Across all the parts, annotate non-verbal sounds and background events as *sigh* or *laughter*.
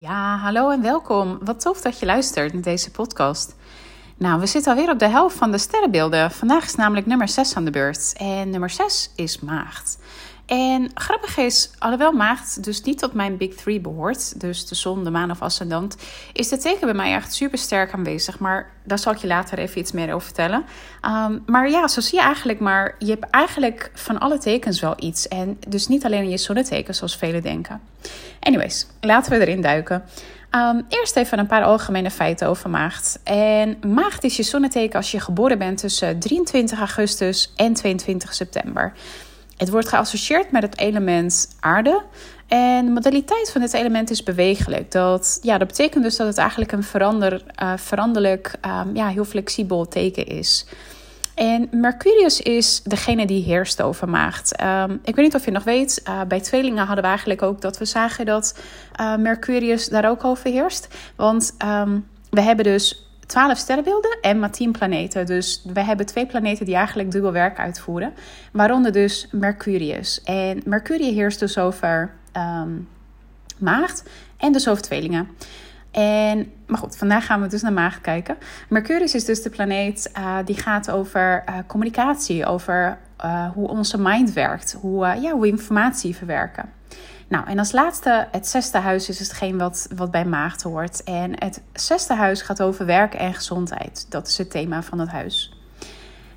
Ja, hallo en welkom. Wat tof dat je luistert naar deze podcast. Nou, we zitten alweer op de helft van de sterrenbeelden. Vandaag is namelijk nummer 6 aan de beurt. En nummer 6 is maagd. En grappig is, alhoewel maagd dus niet tot mijn big three behoort, dus de zon, de maan of ascendant, is de teken bij mij echt super sterk aanwezig. Maar daar zal ik je later even iets meer over vertellen. Um, maar ja, zo zie je eigenlijk maar, je hebt eigenlijk van alle tekens wel iets. En dus niet alleen in je zonneteken, zoals velen denken. Anyways, laten we erin duiken. Um, eerst even een paar algemene feiten over maagd. En maagd is je zonneteken als je geboren bent tussen 23 augustus en 22 september. Het wordt geassocieerd met het element aarde. En de modaliteit van dit element is bewegelijk. Dat, ja, dat betekent dus dat het eigenlijk een verander, uh, veranderlijk, um, ja, heel flexibel teken is. En Mercurius is degene die heerst over maagd. Um, ik weet niet of je nog weet, uh, bij tweelingen hadden we eigenlijk ook dat we zagen dat uh, Mercurius daar ook over heerst. Want um, we hebben dus 12 sterrenbeelden en maar 10 planeten. Dus we hebben twee planeten die eigenlijk dubbel werk uitvoeren. Waaronder dus Mercurius. En Mercurius heerst dus over um, maagd en dus over tweelingen. En, maar goed, vandaag gaan we dus naar maagd kijken. Mercurius is dus de planeet uh, die gaat over uh, communicatie, over uh, hoe onze mind werkt, hoe, ja, hoe we informatie verwerken. Nou, en als laatste, het zesde huis is hetgeen wat, wat bij maagd hoort. En het zesde huis gaat over werk en gezondheid. Dat is het thema van het huis.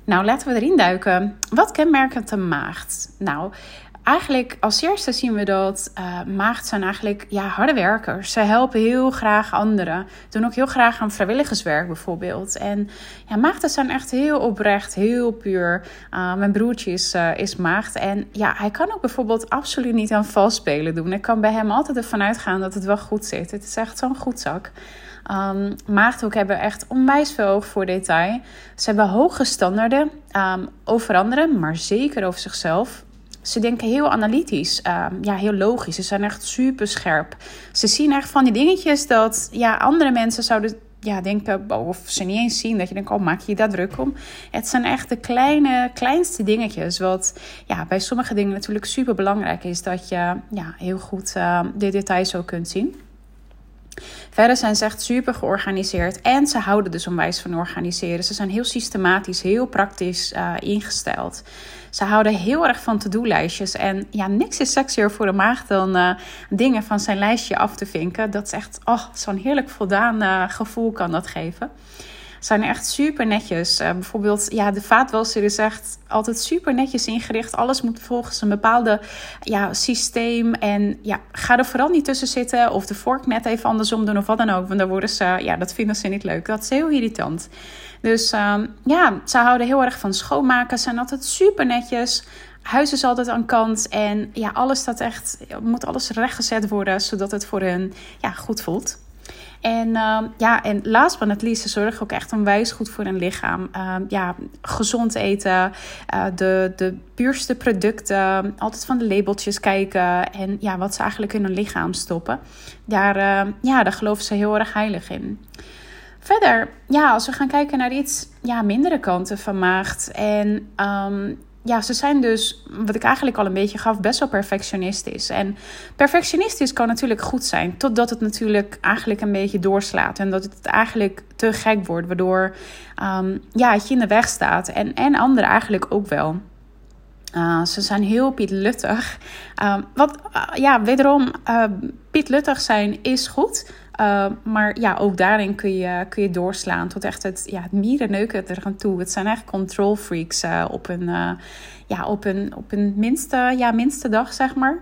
Nou, laten we erin duiken. Wat kenmerkt een maagd? Nou, eigenlijk als eerste zien we dat uh, zijn eigenlijk ja, harde werkers. Ze helpen heel graag anderen. Doen ook heel graag aan vrijwilligerswerk bijvoorbeeld. En ja, maagden zijn echt heel oprecht, heel puur. Uh, mijn broertje is, uh, is maagd. En ja, hij kan ook bijvoorbeeld absoluut niet aan valspelen doen. Ik kan bij hem altijd ervan uitgaan dat het wel goed zit. Het is echt zo'n goed zak. Um, maagden ook hebben echt onwijs veel oog voor detail. Ze hebben hoge standaarden um, over anderen, maar zeker over zichzelf. Ze denken heel analytisch, um, ja, heel logisch. Ze zijn echt super scherp. Ze zien echt van die dingetjes dat ja, andere mensen zouden ja, denken, of ze niet eens zien, dat je denkt, oh, maak je daar druk om? Het zijn echt de kleine, kleinste dingetjes, wat ja, bij sommige dingen natuurlijk super belangrijk is, dat je ja, heel goed uh, de details ook kunt zien. Verder zijn ze echt super georganiseerd en ze houden dus onwijs van organiseren. Ze zijn heel systematisch, heel praktisch uh, ingesteld. Ze houden heel erg van to-do-lijstjes. En ja, niks is sexier voor de maag dan uh, dingen van zijn lijstje af te vinken. Dat is echt, oh, zo'n heerlijk voldaan uh, gevoel kan dat geven zijn echt super netjes. Uh, bijvoorbeeld, ja, de vaatwasser is echt altijd super netjes ingericht. Alles moet volgens een bepaalde ja, systeem. En ja, ga er vooral niet tussen zitten of de vork net even andersom doen of wat dan ook. Want dan worden ze, ja, dat vinden ze niet leuk. Dat is heel irritant. Dus um, ja, ze houden heel erg van schoonmaken. Zijn altijd super netjes. Huis is altijd aan kant en ja, alles staat echt, moet alles rechtgezet worden zodat het voor hen ja, goed voelt. En uh, ja, en last but not least, ze zorgen ook echt onwijs goed voor hun lichaam. Uh, ja, gezond eten, uh, de, de puurste producten, altijd van de labeltjes kijken en ja, wat ze eigenlijk in hun lichaam stoppen. Daar, ja, daar geloven ze heel erg heilig in. Verder, ja, als we gaan kijken naar iets ja, mindere kanten van maagd en ja, ze zijn dus, wat ik eigenlijk al een beetje gaf, best wel perfectionistisch. En perfectionistisch kan natuurlijk goed zijn, totdat het natuurlijk eigenlijk een beetje doorslaat. En dat het eigenlijk te gek wordt, waardoor um, ja, het je in de weg staat. En, en anderen eigenlijk ook wel. Uh, ze zijn heel pietluttig. Uh, wat, uh, ja, wederom, pietluttig zijn is goed. Maar ja, ook daarin kun je, kun je doorslaan tot echt het, ja, het mierenneuken er aan toe. Het zijn echt control freaks op, een, ja, op, een, op een minste, ja, minste dag, zeg maar.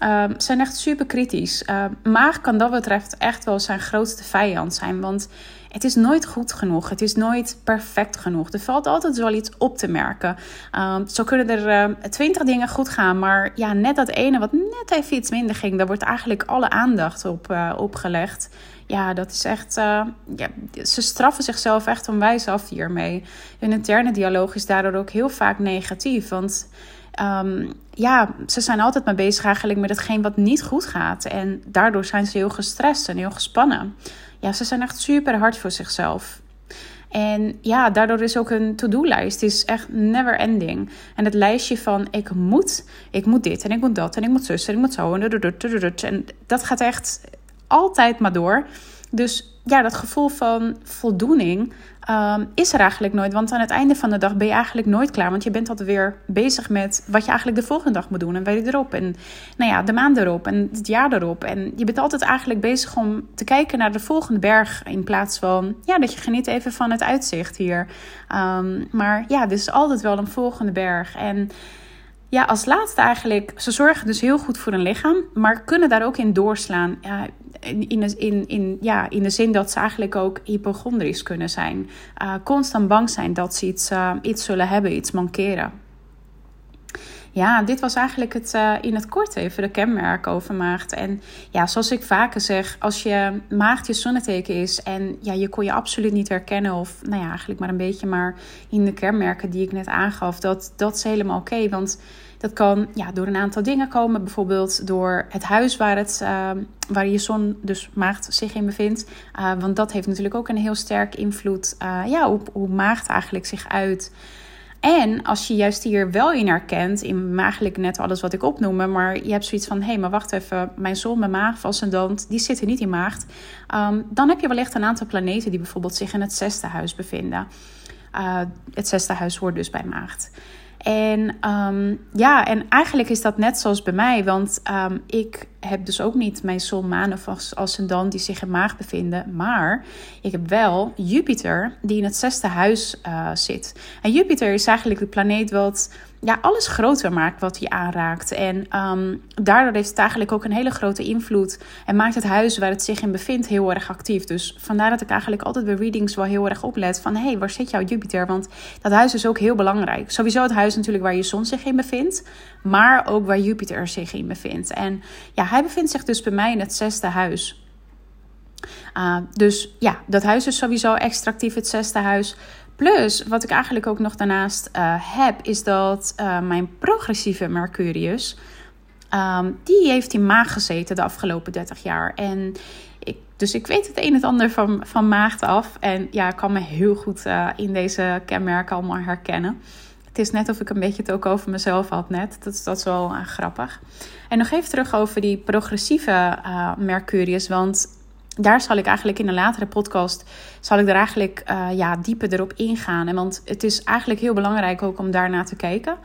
Ze zijn echt super kritisch. maag kan dat betreft echt wel zijn grootste vijand zijn. Want het is nooit goed genoeg. Het is nooit perfect genoeg. Er valt altijd wel iets op te merken. Um, zo kunnen er twintig uh, dingen goed gaan. Maar ja, net dat ene wat net even iets minder ging. Daar wordt eigenlijk alle aandacht op uh, opgelegd. Ja, dat is echt. Uh, ja, ze straffen zichzelf echt onwijs af hiermee. Hun interne dialoog is daardoor ook heel vaak negatief. Want. Um, ja, ze zijn altijd maar bezig eigenlijk met hetgeen wat niet goed gaat. En daardoor zijn ze heel gestrest en heel gespannen. Ja, ze zijn echt super hard voor zichzelf. En ja, daardoor is ook een to-do-lijst is echt never ending. En het lijstje van ik moet, ik moet dit en ik moet dat en ik moet zus en ik moet zo en dat gaat echt altijd maar door. Dus ja, dat gevoel van voldoening ehm, is er eigenlijk nooit. Want aan het einde van de dag ben je eigenlijk nooit klaar. Want je bent altijd weer bezig met wat je eigenlijk de volgende dag moet doen. En weet je erop. En nou ja, de maand erop. En het jaar erop. En je bent altijd eigenlijk bezig om te kijken naar de volgende berg. In plaats van ja, dat je geniet even van het uitzicht hier. Um, maar ja, is altijd wel een volgende berg. En ja, als laatste eigenlijk, ze zorgen dus heel goed voor hun lichaam, maar kunnen daar ook in doorslaan. Ja, in, in, in, in, ja, in de zin dat ze eigenlijk ook hypochondrisch kunnen zijn. Uh, constant bang zijn dat ze iets, uh, iets zullen hebben, iets mankeren. Ja, dit was eigenlijk het, uh, in het kort even de kenmerken over maagd. En ja, zoals ik vaker zeg, als je maagd je zonneteken is en ja, je kon je absoluut niet herkennen, of nou ja, eigenlijk maar een beetje maar in de kenmerken die ik net aangaf, dat, dat is helemaal oké. want dat kan ja, door een aantal dingen komen. Bijvoorbeeld door het huis waar, het, uh, waar je zon, dus maagd, zich in bevindt. Uh, want dat heeft natuurlijk ook een heel sterk invloed uh, ja, op hoe maagd eigenlijk zich uit. En als je juist hier wel in herkent, in eigenlijk net alles wat ik opnoemde, maar je hebt zoiets van: hé, hey, maar wacht even, mijn zon, mijn maag, ascendant, die zitten niet in maagd. Um, dan heb je wellicht een aantal planeten die bijvoorbeeld zich in het zesde huis bevinden. Uh, het zesde huis hoort dus bij maagd. En um, ja, en eigenlijk is dat net zoals bij mij, want um, ik heb dus ook niet mijn zon, maan of ascendant die zich in maag bevinden. Maar ik heb wel Jupiter die in het zesde huis uh, zit. En Jupiter is eigenlijk de planeet wat ja, alles groter maakt wat hij aanraakt. En um, daardoor heeft het eigenlijk ook een hele grote invloed. En maakt het huis waar het zich in bevindt heel erg actief. Dus vandaar dat ik eigenlijk altijd bij readings wel heel erg oplet van... hé, hey, waar zit jouw Jupiter? Want dat huis is ook heel belangrijk. Sowieso het huis natuurlijk waar je zon zich in bevindt. Maar ook waar Jupiter zich in bevindt. En ja, hij bevindt zich dus bij mij in het zesde huis. Uh, dus ja, dat huis is sowieso extractief, het zesde huis. Plus, wat ik eigenlijk ook nog daarnaast uh, heb, is dat uh, mijn progressieve Mercurius, um, die heeft in maag gezeten de afgelopen 30 jaar. En ik, dus ik weet het een en ander van, van maagd af. En ja, ik kan me heel goed uh, in deze kenmerken allemaal herkennen. Het is net of ik een beetje het ook over mezelf had net. Dat, dat is wel grappig. En nog even terug over die progressieve Mercurius. Want daar zal ik eigenlijk in een latere podcast zal ik er eigenlijk uh, ja, dieper erop ingaan. En want het is eigenlijk heel belangrijk ook om daarna te kijken.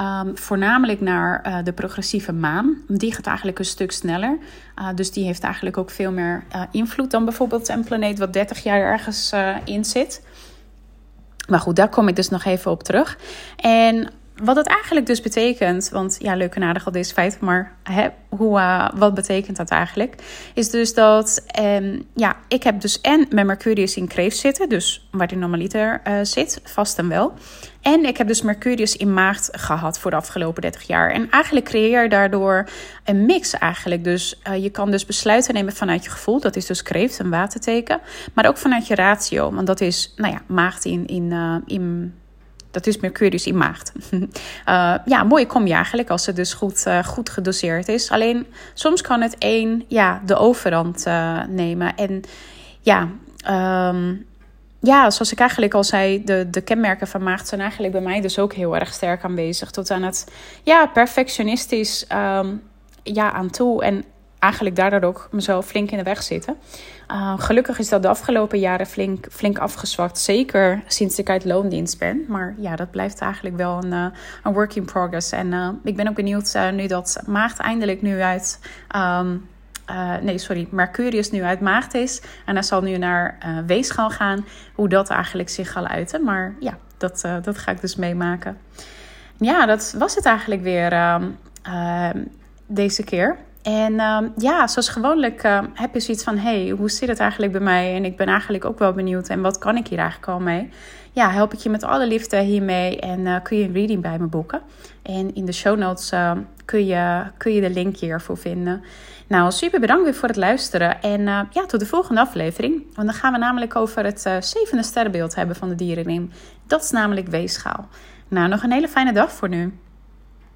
Um, voornamelijk naar uh, de progressieve maan. Die gaat eigenlijk een stuk sneller. Uh, dus die heeft eigenlijk ook veel meer invloed dan bijvoorbeeld een planeet wat 30 jaar ergens in zit. Maar goed, daar kom ik dus nog even op terug. En wat het eigenlijk dus betekent, want ja, leuk en aardig al deze feit, maar hè, hoe, uh, wat betekent dat eigenlijk? Is dus dat, um, ja, ik heb dus en mijn Mercurius in Kreeft zitten, dus waar die normaliter uh, zit, vast en wel. En ik heb dus Mercurius in maagd gehad voor de afgelopen 30 jaar. En eigenlijk creëer je daardoor een mix eigenlijk. Dus uh, je kan dus besluiten nemen vanuit je gevoel. Dat is dus kreeft, een waterteken. Maar ook vanuit je ratio. Want dat is, nou ja, maagd in, in, in dat is Mercurius in maagd. *laughs* uh, ja, mooi kom je eigenlijk als het dus goed, uh, goed gedoseerd is. Alleen soms kan het één ja, de overhand uh, nemen. En ja, um, ja, zoals ik eigenlijk al zei, de, de kenmerken van maagd zijn eigenlijk bij mij dus ook heel erg sterk aanwezig. Tot aan het ja, perfectionistisch um, ja, aan toe. En eigenlijk daardoor ook mezelf flink in de weg zitten. Uh, gelukkig is dat de afgelopen jaren flink, flink afgezwakt. Zeker sinds ik uit loondienst ben. Maar ja, dat blijft eigenlijk wel een, uh, een work in progress. En uh, ik ben ook benieuwd nu dat Maagd eindelijk nu uit... Um, nee, sorry, Mercurius nu uit Maagd is. En hij zal nu naar Weegschaal gaan. Hoe dat eigenlijk zich gaat uiten. Maar ja, dat, dat ga ik dus meemaken. Ja, dat was het eigenlijk weer ehm, deze keer. En uh, ja, zoals gewoonlijk uh, heb je zoiets van: hey, hoe zit het eigenlijk bij mij? En ik ben eigenlijk ook wel benieuwd. En wat kan ik hier eigenlijk al mee? Ja, help ik je met alle liefde hiermee en uh, kun je een reading bij me boeken. En in de show notes eh, kun, je, kun je de link hiervoor vinden. Nou, super bedankt weer voor het luisteren. En ja, tot de volgende aflevering. Want dan gaan we namelijk over het zevende sterrenbeeld hebben van de dierenriem. Dat is namelijk weegschaal. Nou, nog een hele fijne dag voor nu.